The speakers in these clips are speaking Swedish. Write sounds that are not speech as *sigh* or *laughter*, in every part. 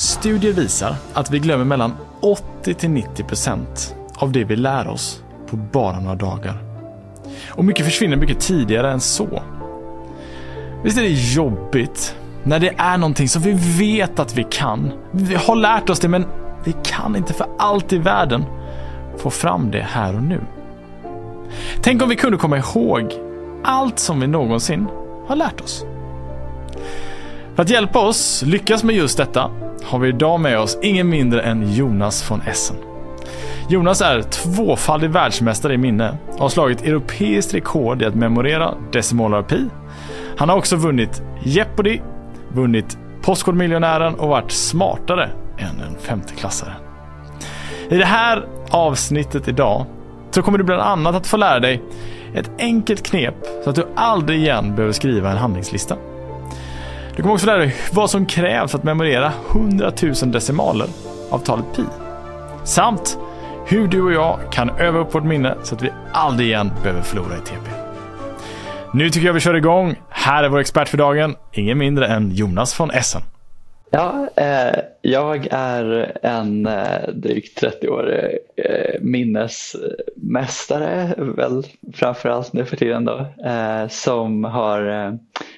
Studier visar att vi glömmer mellan 80 till 90 procent av det vi lär oss på bara några dagar. Och mycket försvinner mycket tidigare än så. Visst är det jobbigt när det är någonting som vi vet att vi kan. Vi har lärt oss det men vi kan inte för allt i världen få fram det här och nu. Tänk om vi kunde komma ihåg allt som vi någonsin har lärt oss. För att hjälpa oss lyckas med just detta har vi idag med oss ingen mindre än Jonas von Essen. Jonas är tvåfaldig världsmästare i minne och har slagit europeiskt rekord i att memorera decimaler pi. Han har också vunnit Jeopardy, vunnit Postkodmiljonären och varit smartare än en femteklassare. I det här avsnittet idag så kommer du bland annat att få lära dig ett enkelt knep så att du aldrig igen behöver skriva en handlingslista. Du kommer också lära dig vad som krävs för att memorera 100 000 decimaler av talet pi. Samt hur du och jag kan öva upp vårt minne så att vi aldrig igen behöver förlora i TP. Nu tycker jag vi kör igång. Här är vår expert för dagen, ingen mindre än Jonas von Essen. Ja, eh, jag är en eh, drygt 30-årig eh, minnesmästare, väl framförallt nu för tiden då, eh, som har eh,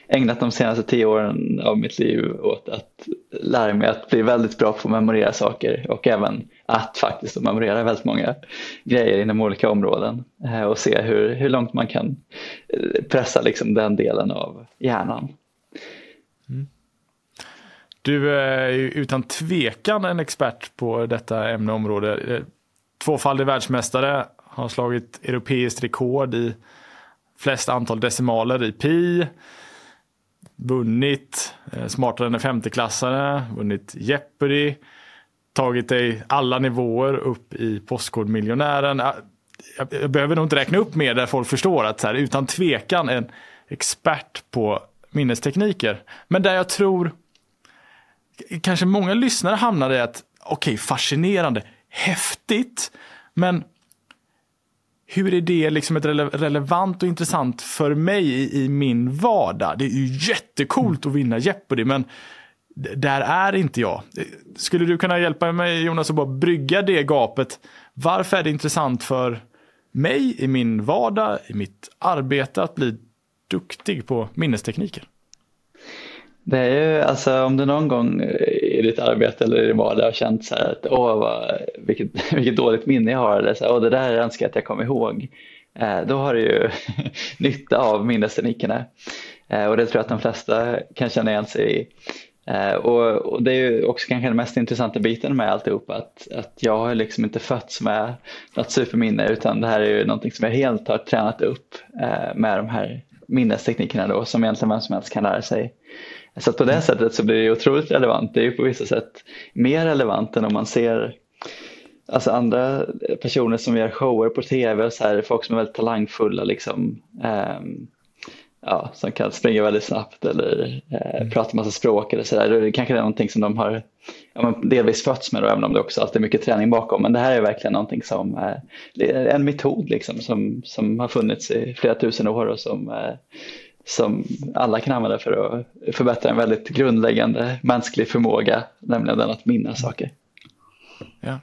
ägnat de senaste tio åren av mitt liv åt att lära mig att bli väldigt bra på att memorera saker och även att faktiskt memorera väldigt många grejer inom olika områden eh, och se hur, hur långt man kan eh, pressa liksom den delen av hjärnan. Du är utan tvekan en expert på detta ämneområde. Eh, tvåfaldig världsmästare, har slagit europeiskt rekord i flest antal decimaler i pi. Vunnit eh, smartare än en femteklassare, vunnit Jeopardy. Tagit dig alla nivåer upp i Postkodmiljonären. Ah, jag, jag behöver nog inte räkna upp mer där folk förstår att så här, utan tvekan en expert på minnestekniker. Men där jag tror kanske många lyssnare hamnar i att okej, okay, fascinerande, häftigt, men hur är det liksom ett rele relevant och intressant för mig i, i, min vardag? Det är ju jättekult att vinna Jeopardy, men där är inte jag. Skulle du kunna hjälpa mig Jonas att bara brygga det gapet? Varför är det intressant för mig i min vardag, i mitt arbete att bli duktig på minnestekniker? Det är ju, alltså om du någon gång eh, i ditt arbete eller i din vardag har känt så här att åh, vad, vilket, *laughs* vilket dåligt minne jag har eller så här, åh, det där önskar jag att jag kom ihåg. Eh, då har du ju *laughs* nytta av minnesteknikerna. Eh, och det tror jag att de flesta kan känna igen sig i. Eh, och, och, det är ju också kanske den mest intressanta biten med alltihop att, att jag har liksom inte fötts med något superminne utan det här är ju någonting som jag helt har tränat upp eh, med de här minnesteknikerna då som egentligen vem som helst kan lära sig. Så på det sättet så blir det otroligt relevant. Det är ju på vissa sätt mer relevant än om man ser alltså andra personer som gör shower på tv och så här, folk som är väldigt talangfulla liksom. Um, ja, som kan springa väldigt snabbt eller eh, mm. prata massa språk eller sådär. Det kanske är någonting som de har ja, delvis fötts med då, även om det också alltid är mycket träning bakom. Men det här är verkligen någonting som är en metod liksom, som, som har funnits i flera tusen år och som eh, som alla kan använda för att förbättra en väldigt grundläggande mänsklig förmåga, nämligen den att minnas saker. Ja.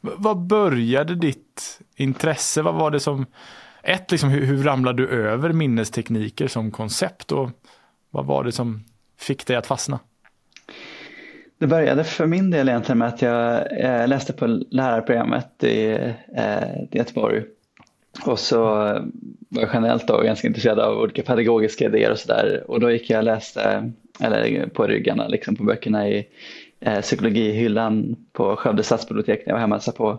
Vad började ditt intresse? Vad var det som, ett, liksom, hur, hur ramlade du över minnestekniker som koncept och vad var det som fick dig att fastna? Det började för min del egentligen med att jag läste på lärarprogrammet i eh, Göteborg och så eh, var jag generellt då ganska intresserad av olika pedagogiska idéer och sådär. Och då gick jag och läste, eller på ryggarna liksom på böckerna i eh, psykologihyllan på Skövde stadsbibliotek när jag var hemma och på.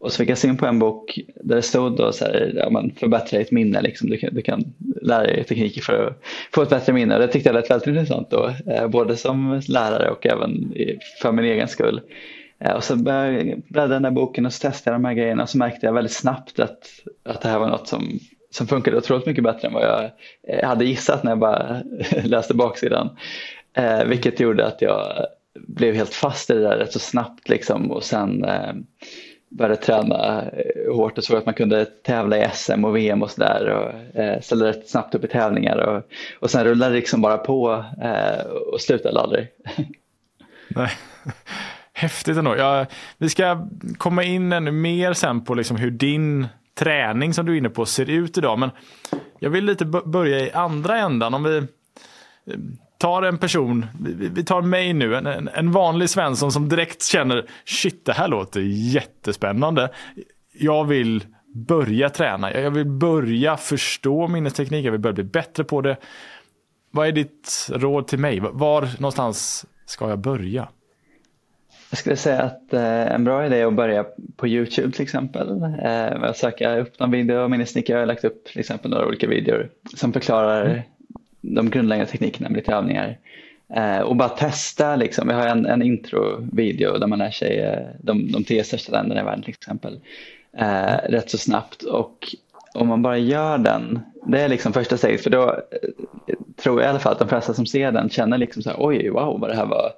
Och så fick jag syn på en bok där det stod då så här, ja, man förbättrar ditt minne, liksom. du, kan, du kan lära dig tekniker för att få ett bättre minne. Och Det tyckte jag lät väldigt intressant då, eh, både som lärare och även för min egen skull. Eh, och så började jag bläddra den där boken och så testade jag de här grejerna och så märkte jag väldigt snabbt att, att det här var något som, som funkade otroligt mycket bättre än vad jag eh, hade gissat när jag bara *laughs* läste baksidan. Eh, vilket gjorde att jag blev helt fast i det där rätt så snabbt liksom och sen eh, började träna eh, hårt och såg att man kunde tävla i SM och VM och sådär och eh, ställde rätt snabbt upp i tävlingar och, och sen rullade det liksom bara på eh, och slutade aldrig. *laughs* Nej. Häftigt ändå. Jag, vi ska komma in ännu mer sen på liksom hur din träning som du är inne på ser ut idag. Men jag vill lite börja i andra ändan. Om vi eh, tar en person, vi tar mig nu, en, en vanlig Svensson som direkt känner shit det här låter jättespännande. Jag vill börja träna, jag vill börja förstå minnesteknik, jag vill börja bli bättre på det. Vad är ditt råd till mig? Var någonstans ska jag börja? Jag skulle säga att eh, en bra idé är att börja på Youtube till exempel. Eh, att söka upp någon video, minnesnickare jag har lagt upp till exempel några olika videor som förklarar mm. de grundläggande teknikerna med lite övningar. Eh, och bara testa liksom. Vi har en, en intro-video där man lär sig eh, de, de tio största länderna i världen till exempel. Eh, rätt så snabbt och om man bara gör den, det är liksom första steget för då eh, tror jag i alla fall att de flesta som ser den känner liksom så här, oj wow vad det här var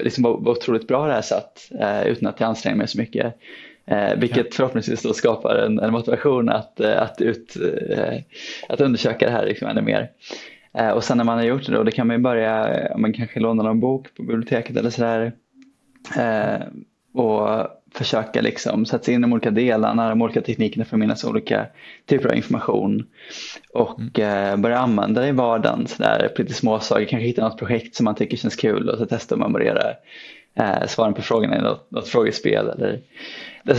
liksom var, otroligt bra det här satt eh, utan att jag anstränger mig så mycket. Eh, vilket förhoppningsvis då skapar en, en motivation att, eh, att, ut, eh, att undersöka det här liksom ännu mer. Och sen när man har gjort det då, då kan man ju börja, man kanske låna någon bok på biblioteket eller sådär. Och försöka liksom sätta sig in i de olika delarna, de olika teknikerna för att minnas olika typer av information och mm. eh, börja använda det i vardagen. Så där, lite småsaker, kanske hitta något projekt som man tycker känns kul och så testa att memorera eh, svaren på frågorna i något, något frågespel eller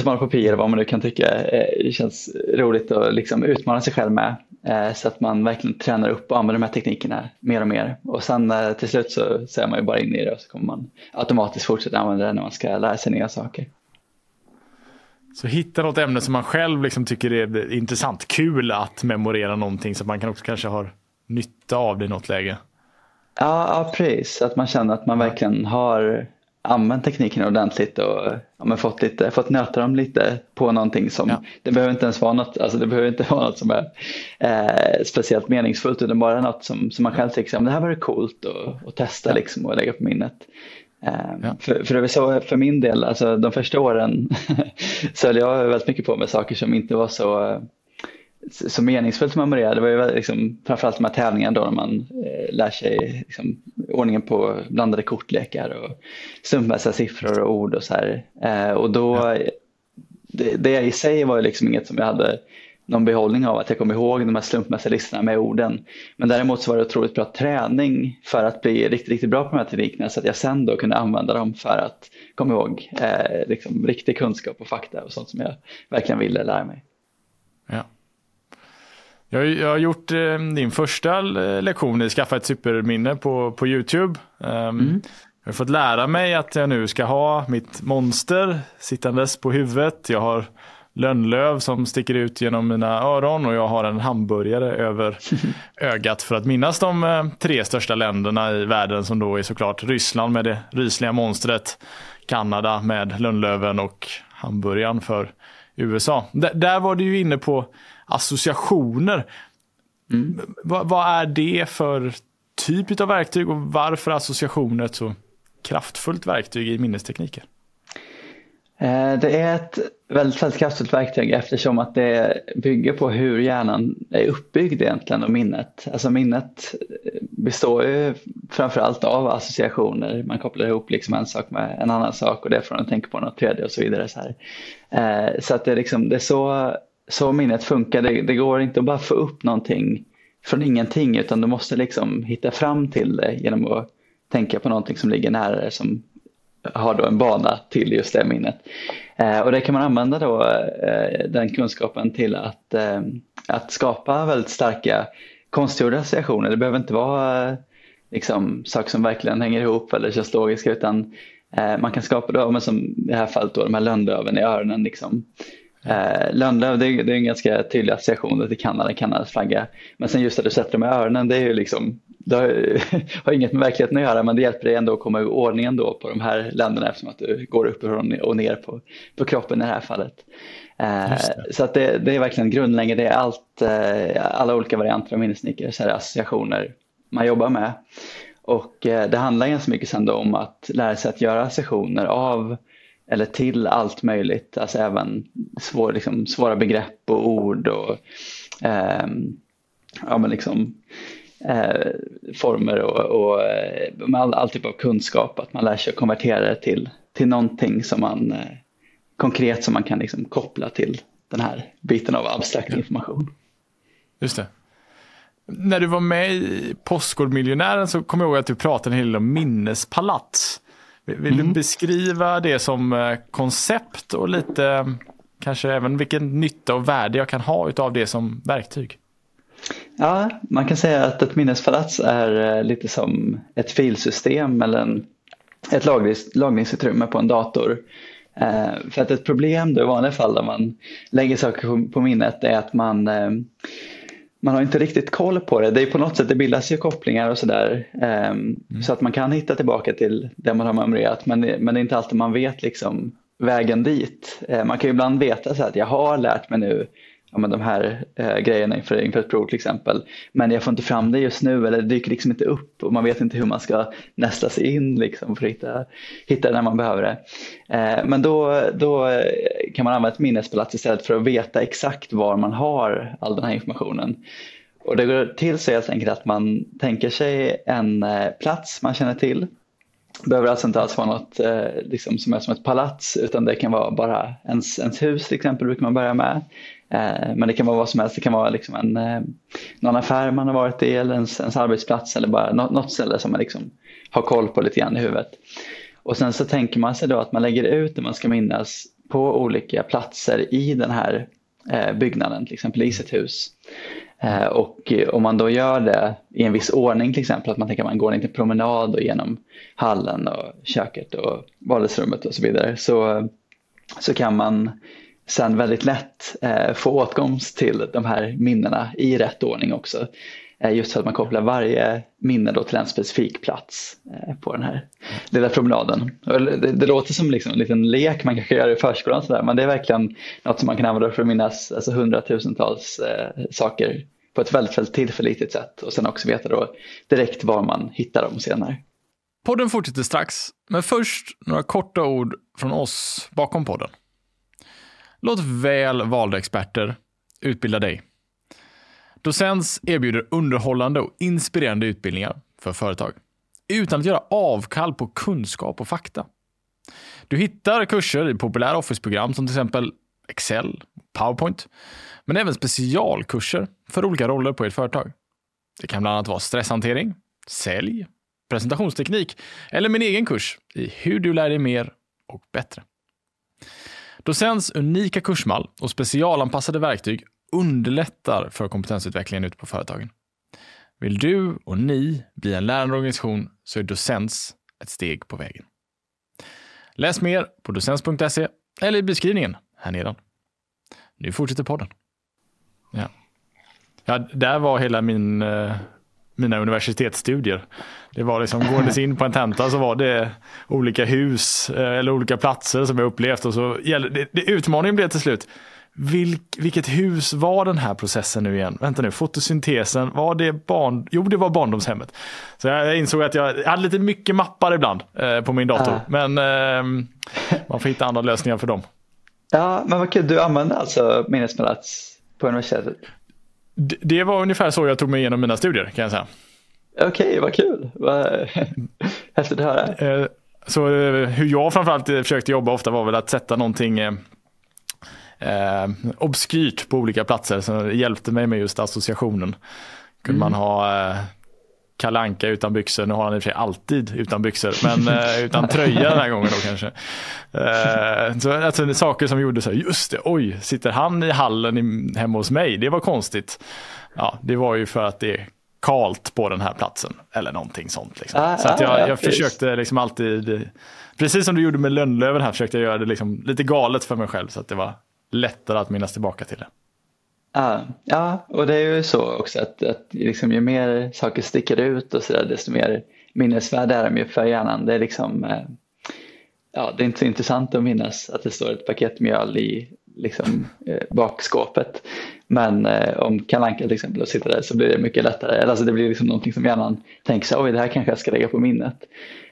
barnkopior eller vad man nu kan tycka eh, känns roligt att liksom utmana sig själv med eh, så att man verkligen tränar upp och använder de här teknikerna mer och mer och sen eh, till slut så ser man ju bara in i det och så kommer man automatiskt fortsätta använda det när man ska lära sig nya saker. Så hitta något ämne som man själv liksom tycker är intressant, kul att memorera någonting så att man kan också kanske ha nytta av det i något läge. Ja, ja precis. Att man känner att man verkligen har använt tekniken ordentligt och ja, fått, lite, fått nöta dem lite på någonting som, ja. det behöver inte ens vara något, alltså det behöver inte vara något som är eh, speciellt meningsfullt utan bara något som, som man själv tycker, det här var coolt att testa liksom och lägga på minnet. Ehm, ja. För, för det var så för min del, alltså de första åren *laughs* så höll jag väldigt mycket på med saker som inte var så, så meningsfullt att memorera. Det var ju liksom, framförallt de här tävlingarna då när man eh, lär sig liksom, ordningen på blandade kortlekar och slumpmässiga siffror och ord och så här. Eh, och då, ja. det, det i sig var ju liksom inget som jag hade någon behållning av att jag kom ihåg de här slumpmässiga listorna med orden. Men däremot så var det otroligt bra träning för att bli riktigt, riktigt bra på de här teknikerna så att jag sen då kunde använda dem för att komma ihåg eh, liksom, riktig kunskap och fakta och sånt som jag verkligen ville lära mig. Ja. Jag, jag har gjort eh, din första lektion i Skaffa ett superminne på, på YouTube. Um, mm. Jag har fått lära mig att jag nu ska ha mitt monster sittandes på huvudet. Jag har lönnlöv som sticker ut genom mina öron och jag har en hamburgare över *laughs* ögat för att minnas de eh, tre största länderna i världen som då är såklart Ryssland med det rysliga monstret, Kanada med lönnlöven och hamburgaren för USA. D där var du ju inne på associationer. Mm. vad är det för typ av verktyg och varför associationer ett så kraftfullt verktyg i minnestekniker? Eh, det är ett väldigt, väldigt kraftfullt verktyg eftersom att det bygger på hur hjärnan är uppbyggd egentligen och minnet. Alltså minnet består ju framförallt av associationer. Man kopplar ihop liksom en sak med en annan sak och det får en tänka på något tredje och så vidare. Så, här. Eh, så att det är, liksom, det är så, så minnet funkar. Det, det går inte att bara få upp någonting från ingenting utan du måste liksom hitta fram till det genom att tänka på någonting som ligger nära som har då en bana till just det minnet. Eh, och det kan man använda då eh, den kunskapen till att, eh, att skapa väldigt starka konstgjorda associationer. Det behöver inte vara eh, liksom, saker som verkligen hänger ihop eller känns logiska utan eh, man kan skapa då, men som i det här fallet då, de här lönnlöven i öronen. Liksom. Eh, Lönnlöv det är, det är en ganska tydlig association till Kanada, Kanadas flagga. Men sen just att du sätter dem i öronen, det är ju liksom det har, *laughs* har, inget med verkligheten att göra men det hjälper dig ändå att komma i ordningen då på de här länderna eftersom att du går upp och ner på, på kroppen i det här fallet. Eh, så att det, det, är verkligen grundläggande, det är allt, eh, alla olika varianter av här associationer man jobbar med. Och eh, det handlar ganska mycket sen om att lära sig att göra associationer av eller till allt möjligt, alltså även svår, liksom, svåra begrepp och ord och eh, ja, men liksom, eh, former och, och eh, med all, all typ av kunskap, att man lär sig att konvertera det till, till någonting som man eh, konkret som man kan liksom koppla till den här biten av abstrakt information. Just det. När du var med i Postkodmiljonären så kommer jag ihåg att du pratade en hel del om minnespalats. Vill mm. du beskriva det som eh, koncept och lite kanske även vilken nytta och värde jag kan ha av det som verktyg? Ja, man kan säga att ett minnespalats är eh, lite som ett filsystem eller en, ett lagrings, lagringsutrymme på en dator. Eh, för att ett problem då i vanliga fall när man lägger saker på, på minnet är att man eh, man har inte riktigt koll på det. Det är på något sätt, det bildas ju kopplingar och sådär. Um, mm. Så att man kan hitta tillbaka till det man har memorerat men, men det är inte alltid man vet liksom vägen dit. Uh, man kan ju ibland veta så att jag har lärt mig nu ja, men de här eh, grejerna inför, inför ett prov till exempel. Men jag får inte fram det just nu eller det dyker liksom inte upp och man vet inte hur man ska nästa sig in liksom, för att hitta, hitta det när man behöver det. Eh, men då, då eh, kan man använda ett minnespalats istället för att veta exakt var man har all den här informationen. Och det går till så helt enkelt att man tänker sig en eh, plats man känner till behöver alltså inte alls vara något eh, liksom, som är som ett palats utan det kan vara bara ens, ens hus till exempel brukar man börja med. Eh, men det kan vara vad som helst, det kan vara liksom en, eh, någon affär man har varit i eller ens, ens arbetsplats eller bara något, något ställe som man liksom har koll på lite grann i huvudet. Och sen så tänker man sig då att man lägger ut det man ska minnas på olika platser i den här eh, byggnaden, till exempel i sitt hus. Eh, och eh, om man då gör det i en viss ordning till exempel, att man tänker att man går en liten promenad och genom hallen och köket och vardagsrummet och så vidare, så, så kan man sen väldigt lätt eh, få åtkomst till de här minnena i rätt ordning också. Eh, just för att man kopplar varje minne då till en specifik plats eh, på den här lilla promenaden. Det, det, låter som liksom en liten lek man kanske gör i förskolan sådär, men det är verkligen något som man kan använda för att minnas alltså hundratusentals eh, saker på ett väldigt, väldigt tillförlitligt sätt och sen också veta då direkt var man hittar dem senare. Podden fortsätter strax, men först några korta ord från oss bakom podden. Låt väl valda experter utbilda dig. Docens erbjuder underhållande och inspirerande utbildningar för företag utan att göra avkall på kunskap och fakta. Du hittar kurser i populära Office-program som till exempel Excel, PowerPoint, men även specialkurser för olika roller på ert företag. Det kan bland annat vara stresshantering, sälj, presentationsteknik eller min egen kurs i hur du lär dig mer och bättre. Docens unika kursmall och specialanpassade verktyg underlättar för kompetensutvecklingen ute på företagen. Vill du och ni bli en lärande organisation så är Docens ett steg på vägen. Läs mer på docens.se eller i beskrivningen här nedan. Nu fortsätter podden. Ja. Ja, där var hela min, eh, mina universitetsstudier. Det var liksom gåendes in på en tenta så var det olika hus eh, eller olika platser som jag upplevt och så det, det, utmaningen blev till slut Vilk, vilket hus var den här processen nu igen? Vänta nu, fotosyntesen, var det barn... Jo, det var barndomshemmet. Så jag insåg att jag, hade lite mycket mappar ibland eh, på min dator. Äh. Men eh, man får hitta andra lösningar för dem. Ja, men vad kul. Du använde alltså minnesplats på universitetet? Det var ungefär så jag tog mig igenom mina studier kan jag säga. Okej, okay, vad kul. Vad *laughs* häftigt att höra. Eh, så eh, hur jag framförallt försökte jobba ofta var väl att sätta någonting eh, obskyrt på olika platser som hjälpte mig med just associationen. Kunde mm. man ha eh, Kalanka utan byxor. Nu har han i och för sig alltid utan byxor, men eh, *laughs* utan tröja den här gången då kanske. Eh, så, alltså, saker som gjorde så här, just det, oj, sitter han i hallen i, hemma hos mig? Det var konstigt. Ja, det var ju för att det är kalt på den här platsen eller någonting sånt. Liksom. Ah, så att jag, ah, jag försökte liksom alltid, precis som du gjorde med Lönnlöven här, försökte jag göra det liksom lite galet för mig själv så att det var lättare att minnas tillbaka till det. Ja, ja, och det är ju så också att, att liksom, ju mer saker sticker ut och så där, desto mer minnesvärda är de ju för hjärnan. Det är liksom, eh, ja, det är inte så intressant att minnas att det står ett paket mjöl i liksom, eh, bakskåpet. Men eh, om Kalanka till exempel sitter där så blir det mycket lättare. Alltså det blir liksom någonting som hjärnan tänker sig, oj det här kanske jag ska lägga på minnet.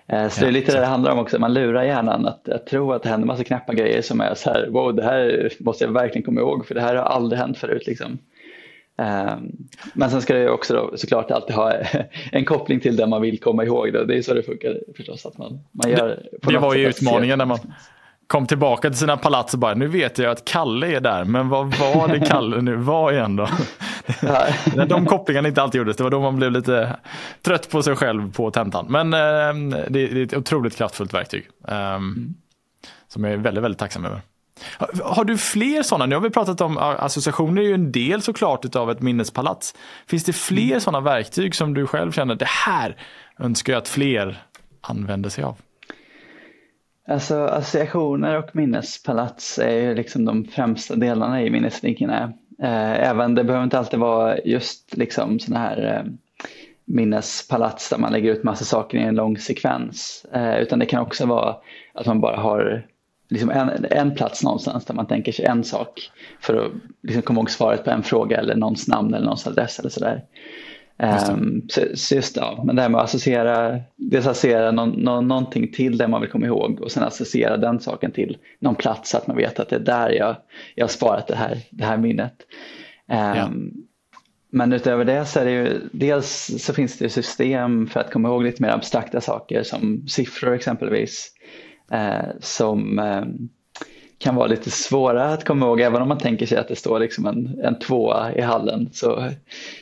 Eh, så det är lite det det handlar om också, man lurar hjärnan att, att tro att det händer massa knäppa grejer som är så här, wow det här måste jag verkligen komma ihåg för det här har aldrig hänt förut. Liksom. Ehm, men sen ska det också då, såklart alltid ha *laughs* en koppling till det man vill komma ihåg. Då. Det är så det funkar förstås. Att man, man gör det, det var ju utmaningen när man kom tillbaka till sina palats och bara nu vet jag att Kalle är där men vad var det *laughs* Kalle nu var igen då? *laughs* De kopplingarna inte alltid gjordes, det var då man blev lite trött på sig själv på tentan. Men eh, det, är ett otroligt kraftfullt verktyg. Eh, mm. Som jag är väldigt, väldigt tacksam över. Har du fler sådana? Nu har vi pratat om associationer är ju en del såklart av ett minnespalats. Finns det fler mm. sådana verktyg som du själv känner det här önskar jag att fler använder sig av? Alltså associationer och minnespalats är ju liksom de främsta delarna i minneslinjerna. Eh, även det behöver inte alltid vara just liksom sådana här eh, minnespalats där man lägger ut massa saker i en lång sekvens. Eh, utan det kan också vara att man bara har liksom en, en plats någonstans där man tänker sig en sak för att liksom komma ihåg svaret på en fråga eller någons namn eller någons adress eller sådär. Um, så, så, just ja, men det här med att associera, dels associera någon, någon, någonting till det man vill komma ihåg och sen associera den saken till någon plats så att man vet att det är där jag, jag har sparat det här, det här minnet. Um, ja. Men utöver det så är det ju, dels så finns det system för att komma ihåg lite mer abstrakta saker som siffror exempelvis. Eh, som eh, kan vara lite svåra att komma ihåg även om man tänker sig att det står liksom en, en tvåa i hallen så,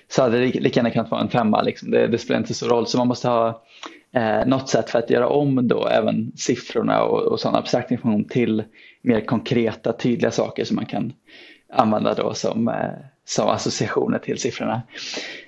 så hade det lika gärna kunnat vara en femma. Liksom. Det, det spelar inte så roll så man måste ha eh, något sätt för att göra om då även siffrorna och, och sån abstrakt information till mer konkreta tydliga saker som man kan använda då som, eh, som associationer till siffrorna.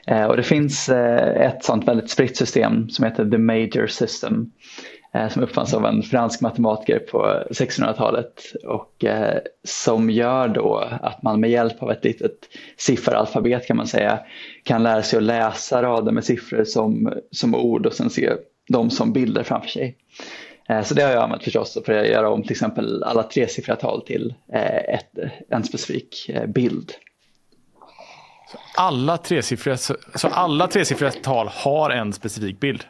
Eh, och det finns eh, ett sånt väldigt spritt system som heter The Major System Eh, Eh, som uppfanns av en fransk matematiker på 1600-talet och eh, som gör då att man med hjälp av ett litet sifferalfabet kan man säga kan lära sig att läsa rader med siffror som, som ord och sen se dem som bilder framför sig. Eh, så det har jag använt förstås för att göra om till exempel alla tresiffriga tal till ett, en specifik bild. Alla tresiffriga, så alla tresiffriga tal har en specifik bild?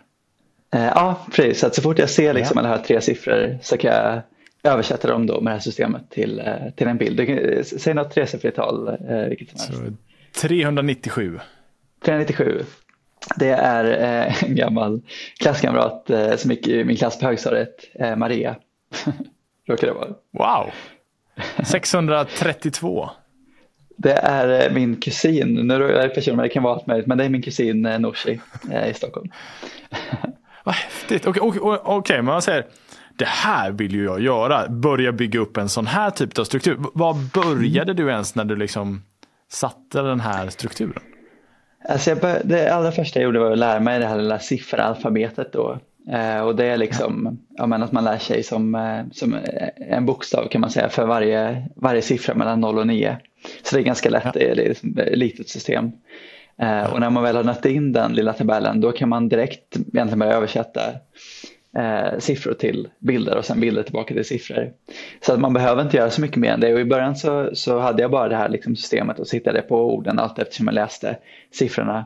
Eh, ja, precis. Så, så fort jag ser liksom ja. alla här tre siffror så kan jag översätta dem då med det här systemet till, eh, till en bild. Du, säg något tresiffrigt tal, eh, vilket som helst. 397. 397. Det är en gammal klasskamrat som gick i min klass på högstadiet, Maria. *laughs* Råkar det vara. Wow! 632. Det är min kusin, nu är det person, men det kan vara allt möjligt, men det är min kusin Nooshi i Stockholm. *laughs* Vad häftigt. Okej, okay, okay, okay, men man säger det här vill ju jag göra. Börja bygga upp en sån här typ av struktur. Vad började du ens när du liksom satte den här strukturen? Alltså jag bör, det allra första jag gjorde var att lära mig det här lilla sifferalfabetet då. Eh, och det är liksom ja. men att man lär sig som, eh, som en bokstav kan man säga för varje, varje siffra mellan 0 och 9. Så det är ganska lätt, ja. det är liksom ett litet system. Eh, och när man väl har nött in den lilla tabellen då kan man direkt egentligen börja översätta eh, siffror till bilder och sen bilder tillbaka till siffror. Så att man behöver inte göra så mycket mer än det och i början så, så hade jag bara det här liksom systemet och sittade på orden allt eftersom jag läste siffrorna.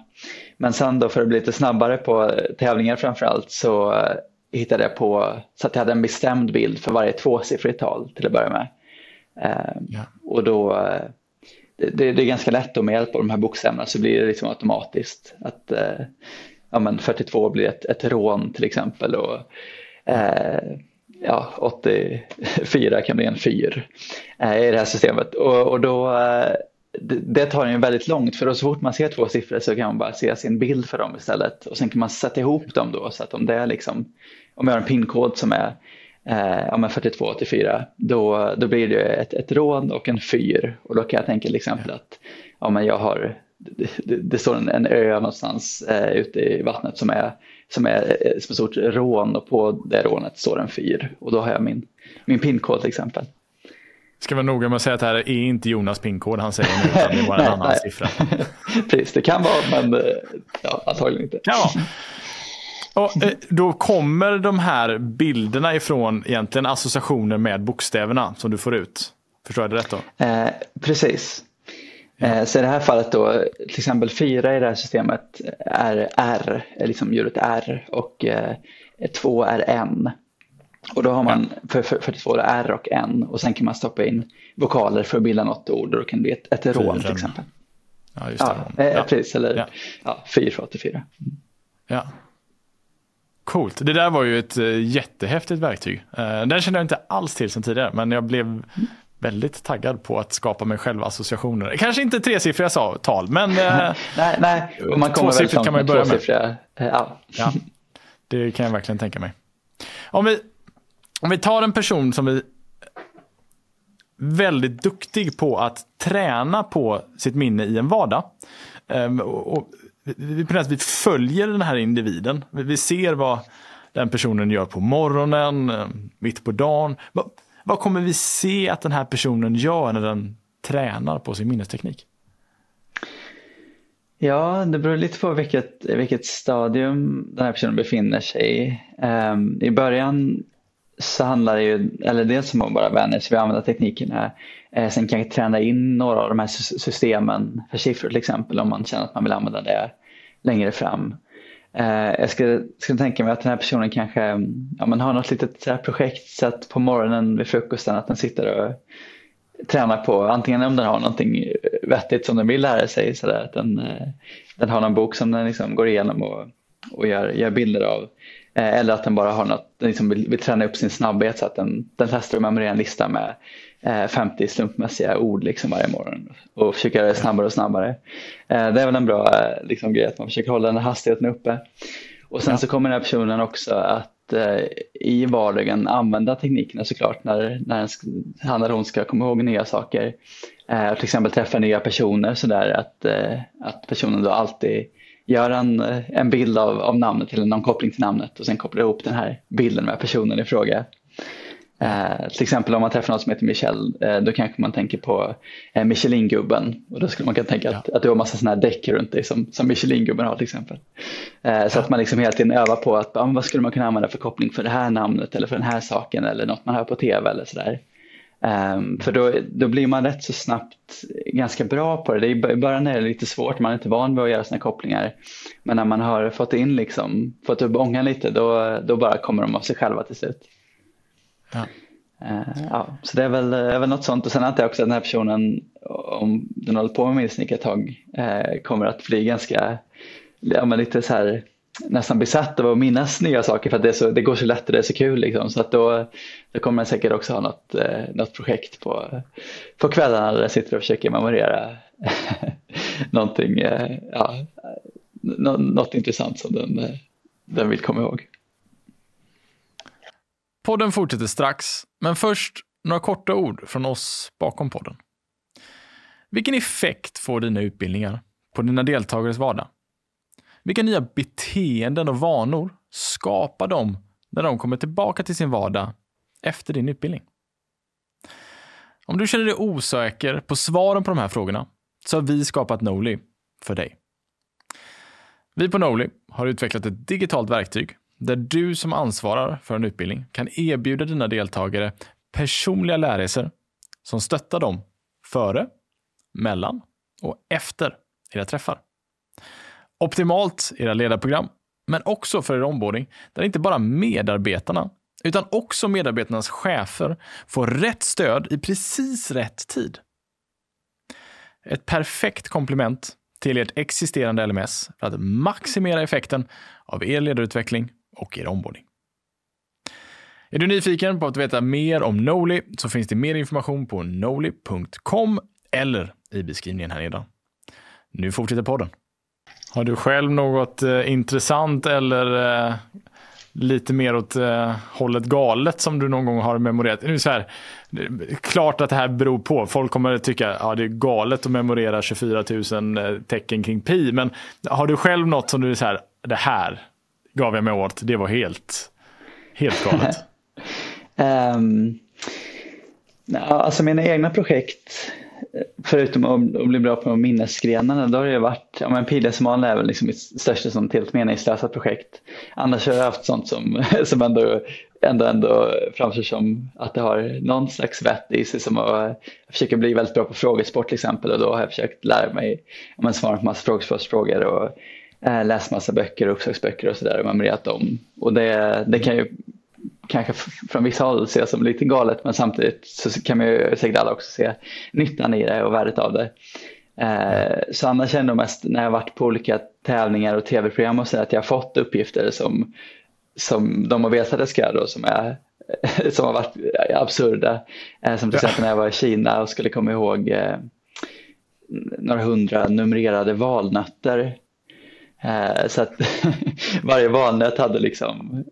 Men sen då för att bli lite snabbare på tävlingar framförallt så eh, hittade jag på så att jag hade en bestämd bild för varje tvåsiffrigt tal till att börja med. Eh, ja. Och då eh, det, det, är ganska lätt då med hjälp av de här bokstäverna så blir det liksom automatiskt att eh, ja, men 42 blir ett, ett rån till exempel och eh, ja, 84 kan bli en fyr eh, i det här systemet. Och, och då eh, det, det tar ju väldigt långt för då så fort man ser två siffror så kan man bara se sin bild för dem istället. Och sen kan man sätta ihop dem då så att om det är liksom om jag har en pinkod som är eh, ja, men 4284 då, då blir det ett, ett rån och en fyr och då kan jag tänka till exempel att ja, men jag har, det, det står en, en ö någonstans eh, ute i vattnet som är som är som ett stort rån och på det rånet står en fyr och då har jag min, min pinkod till exempel. Ska vara noga med att säga att det här är inte Jonas pinkod han säger nu utan det bara en *laughs* annan nej. siffra. *laughs* Precis, det kan vara men eh, ja, antagligen inte. Kan vara. Och, eh, då kommer de här bilderna ifrån egentligen associationer med bokstäverna som du får ut. Förstår jag det rätt då? Eh, precis. Eh, så i det här fallet då, till exempel fyra i det här systemet är R, liksom ljudet R och eh, två är N. Och då har man för, för, 42 R och N och sen kan man stoppa in vokaler för att bilda något ord och då kan det bli ett, ett rån till exempel. Ja, just det. Ja, ja. precis. Eller ja. Ja, 484. Mm. Ja. Coolt. Det där var ju ett jättehäftigt verktyg. Den kände jag inte alls till sen tidigare, men jag blev väldigt taggad på att skapa mig själv associationer. Kanske inte tresiffriga tal, men *laughs* nej, nej. Och man tvåsiffrigt kan man ju börja med. Ja. ja. Det kan jag verkligen tänka mig. Om vi, om vi tar en person som är väldigt duktig på att träna på sitt minne i en vardag. Ehm, och vi, vi följer den här individen. Vi ser vad den personen gör på morgonen, eh, mitt på dagen. Vad, vad kommer vi se att den här personen gör när den tränar på sin minnesteknik? Ja, det beror lite på vilket, vilket stadium den här personen befinner sig i. Um, I början så handlar det ju, eller dels om att bara vänja sig vid att använda teknikerna. Eh, sen kan jag träna in några av de här systemen för siffror till exempel om man känner att man vill använda det längre fram. Eh, jag skulle, skulle tänka mig att den här personen kanske ja, men har något litet så projekt så att på morgonen vid frukosten att den sitter och tränar på antingen om den har någonting vettigt som den vill lära sig så där, att den, eh, den har någon bok som den liksom går igenom och, och gör, gör bilder av. Eh, eller att den bara har något, liksom vill, vill träna upp sin snabbhet så att den, den testar att memorera en lista med 50 slumpmässiga ord liksom varje morgon och försöker göra det snabbare och snabbare. Det är väl en bra liksom, grej att man försöker hålla den här hastigheten uppe. Och sen så kommer den här personen också att eh, i vardagen använda teknikerna såklart när, när han eller hon ska komma ihåg nya saker. Eh, till exempel träffa nya personer sådär att, eh, att personen då alltid gör en, en bild av, av namnet eller någon koppling till namnet och sen kopplar ihop den här bilden med personen i fråga. Eh, till exempel om man träffar någon som heter Michel, eh, då kanske man tänker på eh, Michelin-gubben. Och då skulle man kunna tänka ja. att, att du har massa sådana här däck runt dig som, som Michelin-gubben har till exempel. Eh, så ja. att man liksom hela tiden övar på att ah, vad skulle man kunna använda för koppling för det här namnet eller för den här saken eller något man hör på tv eller sådär. Um, för då, då blir man rätt så snabbt ganska bra på det. det är, I början är det lite svårt, man är inte van vid att göra sådana kopplingar. Men när man har fått in liksom, fått upp ångan lite, då, då bara kommer de av sig själva till slut. Ja. Uh, ja, så det är väl, är väl något sånt. Och sen antar jag också att den här personen, om den håller på med minnesnick ett tag, uh, kommer att bli ganska, ja men lite så här nästan besatt av att minnas nya saker för att det, så, det går så lätt och det är så kul. Liksom. Så att då, då kommer man säkert också ha något, eh, något projekt på, på kvällarna där jag sitter och försöker memorera *laughs* någonting, eh, ja, något intressant som den, den vill komma ihåg. Podden fortsätter strax, men först några korta ord från oss bakom podden. Vilken effekt får dina utbildningar på dina deltagares vardag? Vilka nya beteenden och vanor skapar de när de kommer tillbaka till sin vardag efter din utbildning? Om du känner dig osäker på svaren på de här frågorna så har vi skapat Noli för dig. Vi på Noli har utvecklat ett digitalt verktyg där du som ansvarar för en utbildning kan erbjuda dina deltagare personliga lärresor som stöttar dem före, mellan och efter era träffar. Optimalt i era ledarprogram, men också för er onboarding, där inte bara medarbetarna, utan också medarbetarnas chefer får rätt stöd i precis rätt tid. Ett perfekt komplement till ert existerande LMS för att maximera effekten av er ledarutveckling och er onboarding. Är du nyfiken på att veta mer om Noli så finns det mer information på noli.com eller i beskrivningen här nedan. Nu fortsätter podden. Har du själv något eh, intressant eller eh, lite mer åt eh, hållet galet som du någon gång har memorerat? Nu så här, klart att det här beror på. Folk kommer att tycka att ja, det är galet att memorera 24 000 eh, tecken kring pi. Men har du själv något som du är så här, det här gav jag mig åt. Det var helt, helt galet. *laughs* um, alltså mina egna projekt förutom att, bli bra på minnesgrenarna, då har det varit, ja men Pilesmal är väl liksom mitt största sånt helt meningslösa projekt. Annars har jag haft sånt som, *laughs* som ändå, ändå, ändå framstår som att det har någon slags vett i sig. Som att försöka bli väldigt bra på frågesport till exempel och då har jag försökt lära mig, ja men svara på massa frågesportsfrågor och äh, läst massa böcker och uppslagsböcker och sådär och memorerat dem. Och det, det kan ju kanske från vissa håll ses som lite galet men samtidigt så kan man ju säkert alla också se nyttan i det och värdet av det. Eh, så annars det nog mest när jag varit på olika tävlingar och tv-program och så att jag har fått uppgifter som, som de har vetat att jag ska göra som, är, *laughs* som har varit absurda. Eh, som till exempel när jag var i Kina och skulle komma ihåg eh, några hundra numrerade valnötter. Eh, så att *laughs* varje valnöt hade liksom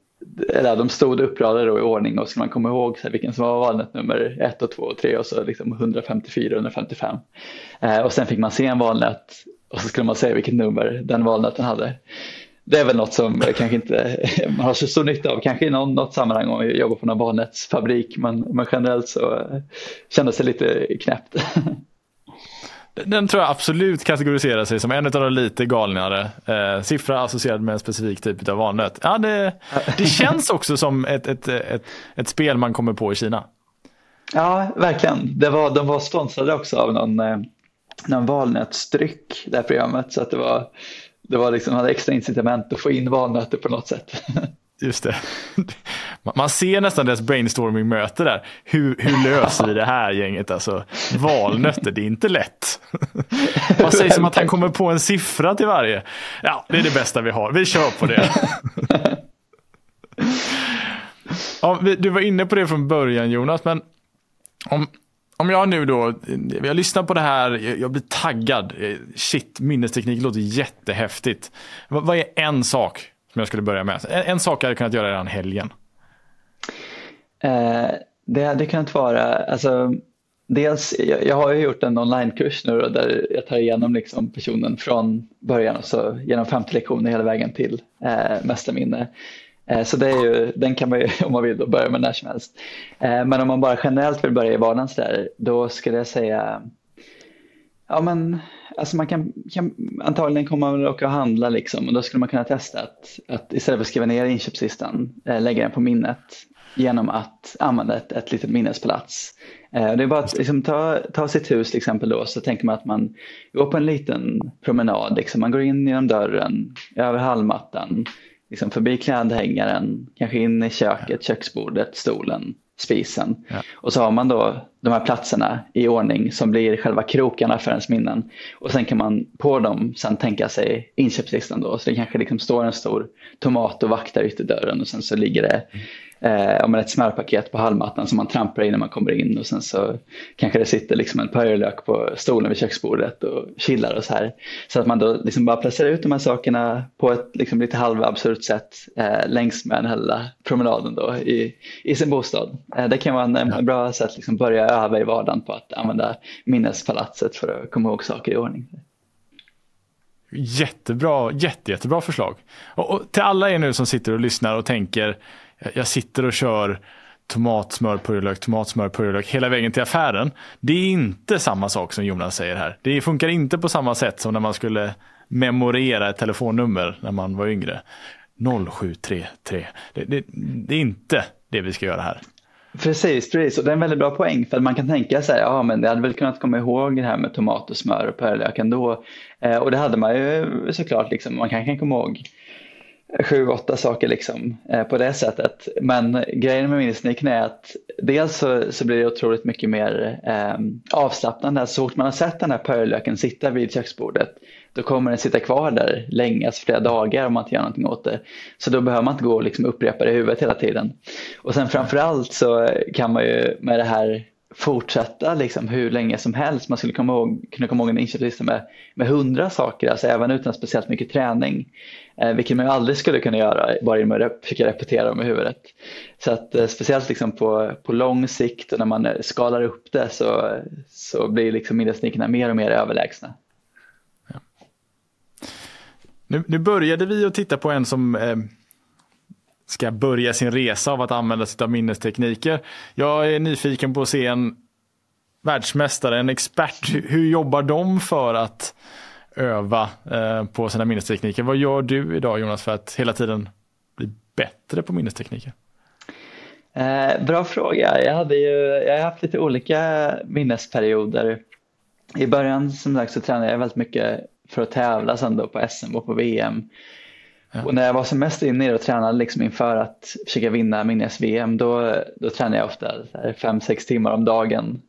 eller de stod uppradade då i ordning och skulle man komma ihåg så här, vilken som var valnöt nummer 1 och 2 och 3 och så liksom 154 och 155. Eh, och sen fick man se en valnöt och så skulle man säga vilket nummer den valnöten hade. Det är väl något som kanske inte man *laughs* har så stor nytta av, kanske i någon, något sammanhang om man jobbar på någon valnötsfabrik, men, men generellt så kändes det lite knäppt. *laughs* Den tror jag absolut kategoriserar sig som en av de lite galnare. Eh, siffra associerad med en specifik typ av valnöt. Ja, det, det *laughs* känns också som ett, ett, ett, ett, spel man kommer på i Kina. Ja, verkligen. Det var, de var sponsrade också av någon, eh, någon valnötsdryck, det här programmet. Så att det var, det var liksom, hade extra incitament att få in valnötter på något sätt. *laughs* Just det. Man ser nästan deras brainstorming-möte där. Hur, hur löser vi det här gänget? Alltså, valnötter, det är inte lätt. Vad sägs om att han kommer på en siffra till varje? Ja, det är det bästa vi har. Vi kör på det. Ja, du var inne på det från början Jonas, men om, om jag nu då, jag lyssnar på det här, jag blir taggad. Shit, minnesteknik låter jättehäftigt. Vad, vad är en sak som jag skulle börja med. En, en sak jag hade kunnat göra redan helgen. Eh, det hade kunnat vara, alltså, dels, jag, jag har ju gjort en onlinekurs nu då, där jag tar igenom liksom personen från början och så genom 50 lektioner hela vägen till eh, mästarminne. Eh, så det är ju, den kan man ju *laughs* om man vill då börja med när som helst. Eh, men om man bara generellt vill börja i vardagen så där, då skulle jag säga Ja men alltså man kan, kan antagligen komma och åka och handla liksom och då skulle man kunna testa att, att istället för att skriva ner inköpslistan eh, lägga den på minnet genom att använda ett, ett litet minnespalats. Eh, det är bara att liksom, ta, ta sitt hus till exempel då så tänker man att man går på en liten promenad. Liksom. Man går in genom dörren, över hallmattan, liksom förbi klädhängaren, kanske in i köket, köksbordet, stolen spisen. Ja. Och så har man då de här platserna i ordning som blir själva krokarna för ens minnen. Och sen kan man på dem sen tänka sig inköpslistan då. Så det kanske liksom står en stor tomat och vaktar ytterdörren och sen så ligger det eh, ett smörpaket på hallmattan som man trampar i när man kommer in och sen så kanske det sitter liksom en purjolök på stolen vid köksbordet och chillar och så här. Så att man då liksom bara placerar ut de här sakerna på ett liksom lite halvabsurt sätt eh, längs med den här lilla promenaden då i, i sin bostad. Eh, det kan vara en, en bra sätt att liksom börja öva i vardagen på att använda minnespalatset för att komma ihåg saker i ordning. Jättebra, jätte, jättebra förslag. Och, och till alla er nu som sitter och lyssnar och tänker jag sitter och kör tomatsmör, purjolök, tomatsmör, purjolök hela vägen till affären. Det är inte samma sak som Jonas säger här. Det funkar inte på samma sätt som när man skulle memorera ett telefonnummer när man var yngre. 0733. Det, det, det är inte det vi ska göra här. Precis, precis. Och det är en väldigt bra poäng för man kan tänka sig, ja men jag hade väl kunnat komma ihåg det här med tomat och smör och purjolök ändå. Eh, och det hade man ju såklart, liksom, man kan, kan komma ihåg sju, åtta saker liksom, eh, på det sättet. Men grejen med minnestekniken är att dels så, så, blir det otroligt mycket mer eh, avslappnande. Så fort man har sett den här purjolöken sitta vid köksbordet då kommer den sitta kvar där länge, alltså flera dagar om man inte gör någonting åt det. Så då behöver man inte gå och liksom upprepa det i huvudet hela tiden. Och sen framförallt så kan man ju med det här fortsätta liksom hur länge som helst. Man skulle komma ihåg, kunna komma ihåg en inköpslista med, med hundra saker, alltså även utan speciellt mycket träning. Eh, vilket man ju aldrig skulle kunna göra bara genom att försöka repetera dem i huvudet. Så att eh, speciellt liksom på, på lång sikt och när man eh, skalar upp det så, så blir liksom minnesteknikerna mer och mer överlägsna. Ja. Nu, nu började vi att titta på en som eh ska börja sin resa av att använda sig av minnestekniker. Jag är nyfiken på att se en världsmästare, en expert. Hur jobbar de för att öva eh, på sina minnestekniker? Vad gör du idag Jonas för att hela tiden bli bättre på minnestekniker? Eh, bra fråga. Jag, hade ju, jag har haft lite olika minnesperioder. I början som sagt så tränade jag väldigt mycket för att tävla sen då på SM och på VM. Ja. Och när jag var som mest inne i det och tränade liksom inför att försöka vinna min VM, då, då tränade jag ofta 5-6 timmar om dagen.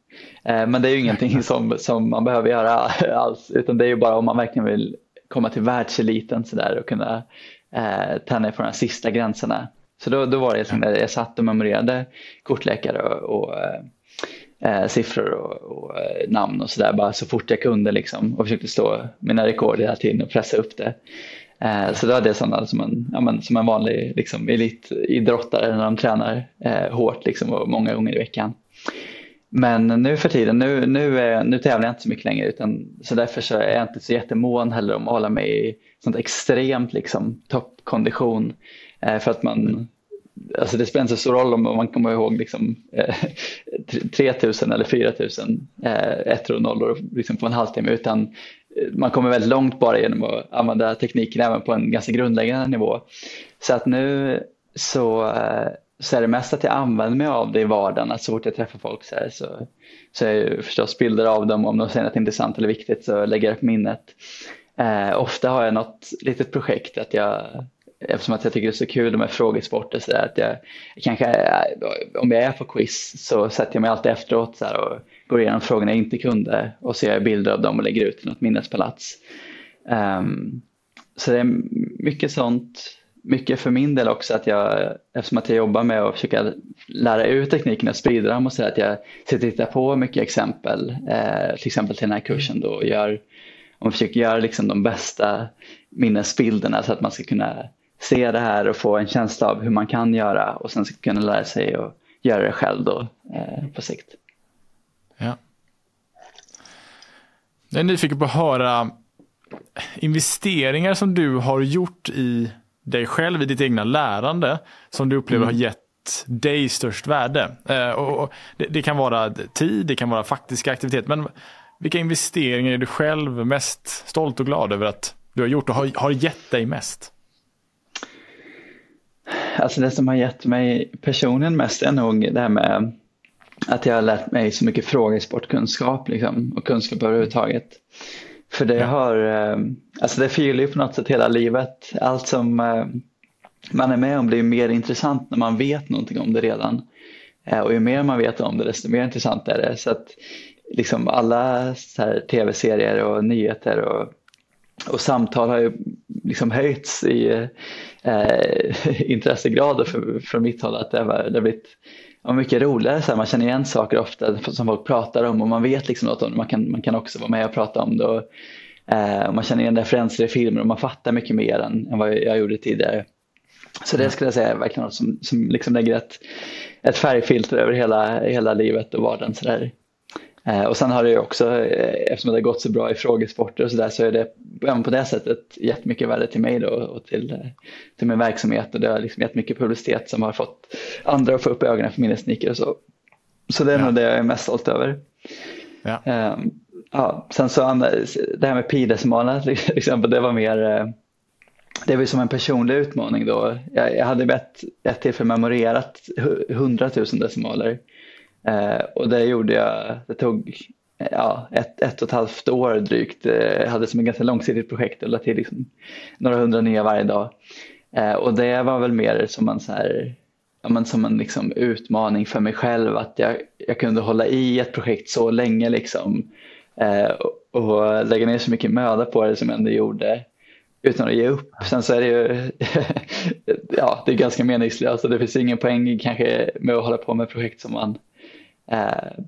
Eh, men det är ju ingenting *laughs* som, som man behöver göra *laughs* alls, utan det är ju bara om man verkligen vill komma till världseliten så där, och kunna eh, träna på de sista gränserna. Så då, då var det liksom, jag satt och memorerade kortlekar och, och eh, siffror och, och eh, namn och sådär bara så fort jag kunde liksom och försökte slå mina rekord hela tiden och pressa upp det. Eh, så då hade jag sådana som en, ja, men, som en vanlig liksom, elitidrottare när de tränar eh, hårt liksom, och många gånger i veckan. Men nu för tiden, nu, nu, är, nu tävlar jag inte så mycket längre utan, så därför så är jag inte så jättemån heller om att hålla mig i sånt extremt liksom, toppkondition. Eh, för att man, alltså det spelar inte så stor roll om man kommer ihåg liksom, eh, 3000 eller 4000 eh, ettor och nollor liksom på en halvtimme utan man kommer väldigt långt bara genom att använda tekniken även på en ganska grundläggande nivå. Så att nu så, eh, så är det mest att jag använder mig av det i vardagen. Att så fort jag träffar folk så, här, så, så är jag förstås bilder av dem. Om de säger något intressant eller viktigt så lägger jag upp minnet. Eh, ofta har jag något litet projekt att jag eftersom att jag tycker det är så kul med frågesporter så där, att jag kanske, eh, om jag är på quiz så sätter jag mig alltid efteråt så här, och går igenom frågorna jag inte kunde och ser bilder av dem och lägger ut i något minnespalats. Um, så det är mycket sånt, mycket för min del också att jag, eftersom att jag jobbar med att försöka lära ut tekniken och sprida dem och så att jag sitter och tittar på mycket exempel, eh, till exempel till den här kursen då och gör, och försöker göra liksom de bästa minnesbilderna så att man ska kunna se det här och få en känsla av hur man kan göra och sen ska kunna lära sig att göra det själv då eh, på sikt. Ja. Jag är nyfiken på att höra investeringar som du har gjort i dig själv, i ditt egna lärande, som du upplever mm. har gett dig störst värde. Eh, och det, det, kan vara tid, det kan vara faktiska aktiviteter, men vilka investeringar är du själv mest stolt och glad över att du har gjort och har, har gett dig mest? Alltså det som har gett mig personligen mest är nog det här med att jag har lärt mig så mycket frågesportkunskap liksom, och kunskap överhuvudtaget. För det har, eh, alltså det förgyller ju på något sätt hela livet. Allt som eh, man är med om blir mer intressant när man vet någonting om det redan. Eh, och ju mer man vet om det desto mer intressant är det. Så att liksom alla tv-serier och nyheter och och samtal har ju liksom höjts i eh, *laughs* intressegrader för, från mitt håll. Att det, har, det har blivit ja, mycket roligare, så här, man känner igen saker ofta som folk pratar om och man vet liksom något om det. Man kan, man kan också vara med och prata om det. Och, eh, man känner igen referenser i filmer och man fattar mycket mer än, än vad jag gjorde tidigare. Så det skulle jag säga är verkligen något som, som liksom lägger ett, ett färgfilter över hela, hela livet och vardagen. Så där. Eh, och sen har det ju också, eh, eftersom det har gått så bra i frågesporter och sådär, så är det även på det sättet gett mycket värde till mig då och till, eh, till min verksamhet och det har liksom gett mycket publicitet som har fått andra att få upp ögonen för minnesniker och så. Så det är ja. nog det jag är mest stolt över. Ja. Um, ja, sen så det här med pi-decimalerna till *laughs* exempel, det var mer det var som en personlig utmaning då. Jag, jag hade ett, ett tillfälle memorerat 100 000 decimaler Eh, och det gjorde jag, det tog ja, ett, ett och ett halvt år drygt. Eh, jag hade som ett ganska långsiktigt projekt och lade till liksom några hundra nya varje dag. Eh, och det var väl mer som en, så här, ja, men som en liksom utmaning för mig själv att jag, jag kunde hålla i ett projekt så länge liksom, eh, och, och lägga ner så mycket möda på det som jag ändå gjorde utan att ge upp. Sen så är det ju *laughs* ja, det är ganska meningslöst och det finns ingen poäng kanske med att hålla på med projekt som man Eh,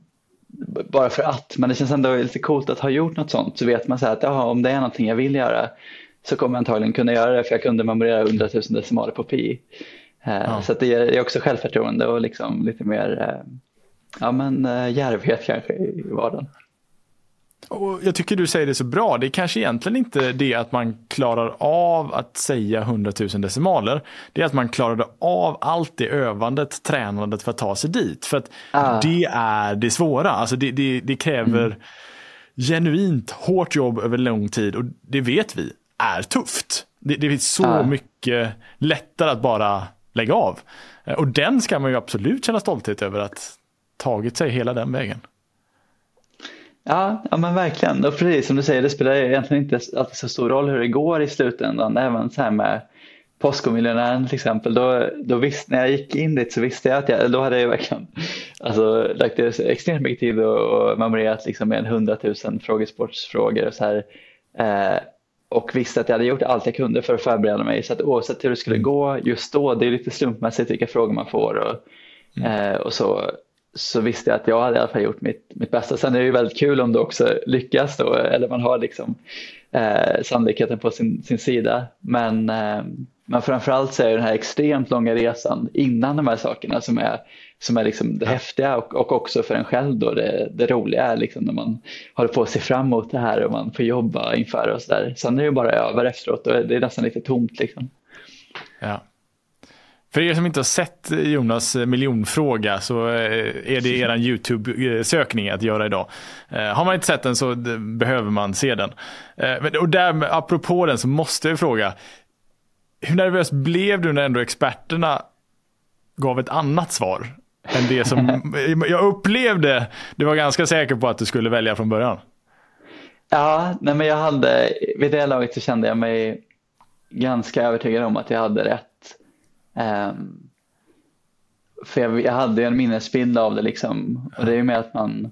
bara för att, men det känns ändå lite coolt att ha gjort något sånt så vet man så här att aha, om det är någonting jag vill göra så kommer jag antagligen kunna göra det för jag kunde memorera 100 000 decimaler på pi. Eh, ja. Så det ger också självförtroende och liksom lite mer eh, ja, men, eh, järvhet kanske i vardagen. Och jag tycker du säger det så bra. Det är kanske egentligen inte det att man klarar av att säga 100 000 decimaler. Det är att man klarade av allt det övandet, tränandet för att ta sig dit. För att ah. det är det svåra. Alltså det, det, det kräver mm. genuint hårt jobb över lång tid och det vet vi är tufft. Det, det är så ah. mycket lättare att bara lägga av. Och den ska man ju absolut känna stolthet över att tagit sig hela den vägen. Ja, ja men verkligen. Och precis som du säger, det spelar egentligen inte alltid så stor roll hur det går i slutändan. Även så här med Postkodmiljonären till exempel, då, då visst, när jag gick in dit så visste jag att jag, då hade jag verkligen alltså, lagt extremt mycket tid och, och memorerat liksom med en hundratusen frågesportsfrågor och så här. Eh, och visste att jag hade gjort allt jag kunde för att förbereda mig så att oavsett hur det skulle gå just då, det är lite slumpmässigt vilka frågor man får och, mm. eh, och så, så visste jag att jag hade i alla fall gjort mitt, mitt bästa. Sen är det ju väldigt kul om du också lyckas då, eller man har liksom eh, sannolikheten på sin, sin sida. Men, eh, men framförallt så är det den här extremt långa resan innan de här sakerna som är, som är liksom det häftiga och, och också för en själv då det, det roliga är liksom när man håller på att se fram emot det här och man får jobba inför och så där. Sen är det ju bara över efteråt och det är nästan lite tomt liksom. Ja. För er som inte har sett Jonas miljonfråga så eh, är det er YouTube-sökning att göra idag. Eh, har man inte sett den så behöver man se den. Eh, och där, apropå den så måste jag fråga. Hur nervös blev du när ändå experterna gav ett annat svar? Än det som *laughs* jag upplevde, du var ganska säker på att du skulle välja från början. Ja, nej men jag hade, vid det laget så kände jag mig ganska övertygad om att jag hade rätt. Um, för jag, jag, hade en minnesbild av det liksom. Och det är ju med att man,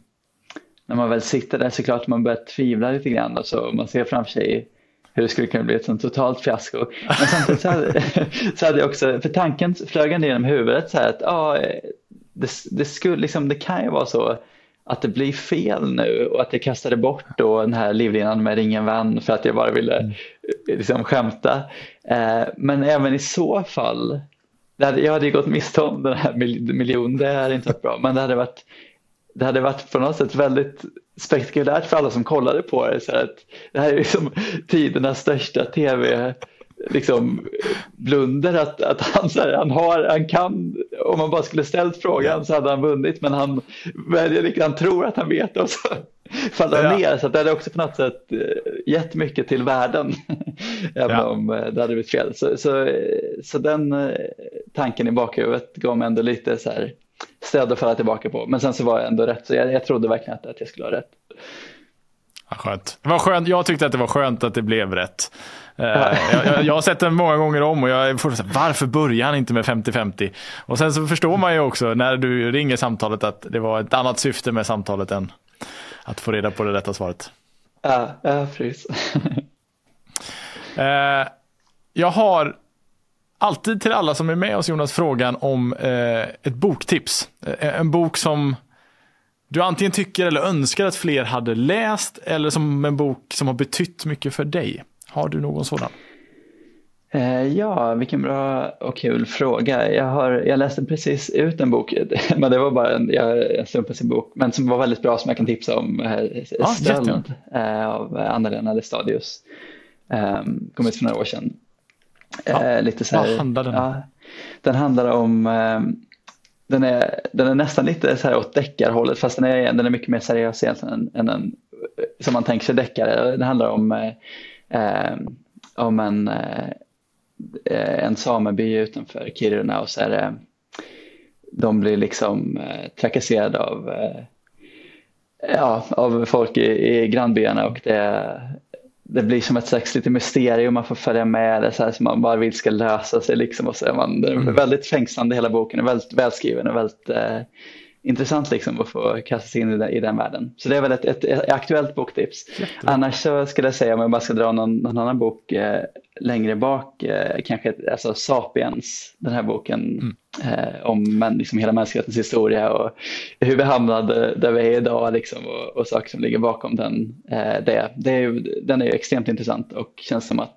när man väl sitter där så klart man börjar tvivla lite grann. Och så man ser framför sig hur det skulle kunna bli ett sånt totalt fiasko. Men samtidigt så hade, *laughs* så hade jag också, för tanken flög ändå genom huvudet så här att ja, eh, det, det, skulle, liksom, det kan ju vara så att det blir fel nu och att jag kastade bort då den här livlinan med ring en vän för att jag bara ville mm. liksom, skämta. Eh, men även i så fall, hade, jag hade ju gått miste om den här miljonen, det hade inte varit bra, men det hade varit det hade varit på något sätt väldigt spektakulärt för alla som kollade på det. Så att det här är liksom tidernas största tv liksom blunder att, att han, här, han, har, han kan, om man bara skulle ställt frågan så hade han vunnit men han väljer, han tror att han vet och så faller han ja. ner. Så det hade också på något sätt eh, gett mycket till världen *laughs* även ja. om eh, det hade blivit fel. Så, så, så den eh, tanken i bakhuvudet gav mig ändå lite så här stöd att falla tillbaka på. Men sen så var jag ändå rätt, så jag, jag trodde verkligen att, att jag skulle ha rätt. Skönt. Det var skönt. Jag tyckte att det var skönt att det blev rätt. Uh, jag, jag, jag, har sett den många gånger om och jag får säga, varför börjar han inte med 50-50? Och sen så förstår man ju också när du ringer samtalet att det var ett annat syfte med samtalet än att få reda på det rätta svaret. Ja, ja precis. uh, *laughs* jag har alltid till alla som är med oss Jonas frågan om uh, ett boktips. en bok som du antingen tycker eller önskar att fler hade läst eller som en bok som har betytt mycket för dig. Har du någon sådan? Eh, ja, vilken bra och kul fråga. Jag, har, jag läste precis ut en bok, *laughs* men det var bara en, jag slumpade sin bok, men som var väldigt bra som jag kan tipsa om. Ah, Stöld eh, av Anna-Lena Lestadius. Um, kom ut för några år sedan. Ja. lite så här, Vad handlar den? Ja, den handlar om um, den är, den är nästan lite så här åt deckarhållet fast den är, den är mycket mer seriös egentligen än, än en, som man tänker sig deckare. Det handlar om, eh, om en, eh, en sameby utanför Kiruna och så är det, de blir liksom eh, trakasserade av, eh, ja, av folk i, i grannbyarna och det, det blir som ett slags lite mysterium, man får följa med det så här som man bara vill ska lösa sig. Liksom, och så är man, är mm. väldigt fängslande hela boken, är väldigt välskriven och väldigt eh, intressant liksom att få kasta sig in i den, i den världen. Så det är väl ett, ett, ett aktuellt boktips. Jättebra. Annars så skulle jag säga om jag bara ska dra någon, någon annan bok eh, längre bak, eh, kanske alltså Sapiens, den här boken mm. eh, om man, liksom hela mänsklighetens historia och hur vi hamnade där vi är idag liksom, och, och saker som ligger bakom den. Eh, det. det är ju, den är ju extremt intressant och känns som att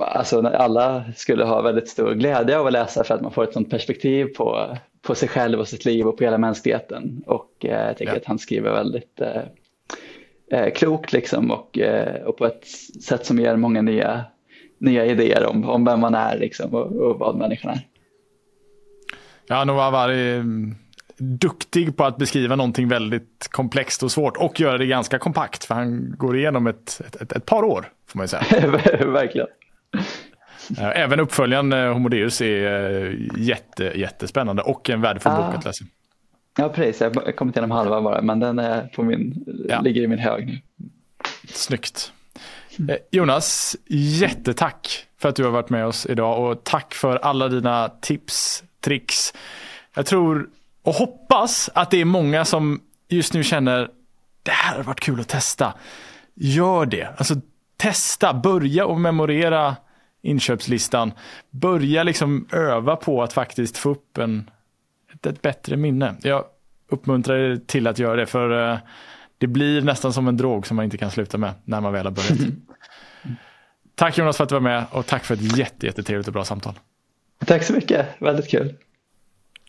alltså, alla skulle ha väldigt stor glädje av att läsa för att man får ett sånt perspektiv på, på sig själv och sitt liv och på hela mänskligheten. Och eh, jag tycker ja. att han skriver väldigt eh, eh, klokt liksom och, och på ett sätt som ger många nya, nya idéer om, om vem man är liksom och, och vad människan är. Ja, Noah Avari mm, duktig på att beskriva någonting väldigt komplext och svårt och göra det ganska kompakt för han går igenom ett, ett, ett par år får man ju säga. *laughs* Verkligen. Även uppföljaren eh, Homo Deus är eh, jätte, jättespännande och en värdefull ah. bok att läsa. Ja, precis. Jag har kommit igenom halva bara, men den är på min, ja. ligger i min hög nu. Snyggt. Jonas, jättetack för att du har varit med oss idag och tack för alla dina tips, tricks. Jag tror och hoppas att det är många som just nu känner det här har varit kul att testa. Gör det. Alltså testa, börja och memorera inköpslistan. Börja liksom öva på att faktiskt få upp en, ett, ett bättre minne. Jag uppmuntrar er till att göra det för uh, det blir nästan som en drog som man inte kan sluta med när man väl har börjat. Tack Jonas för att du var med och tack för ett jätte, jättetrevligt och bra samtal. Tack så mycket, väldigt kul.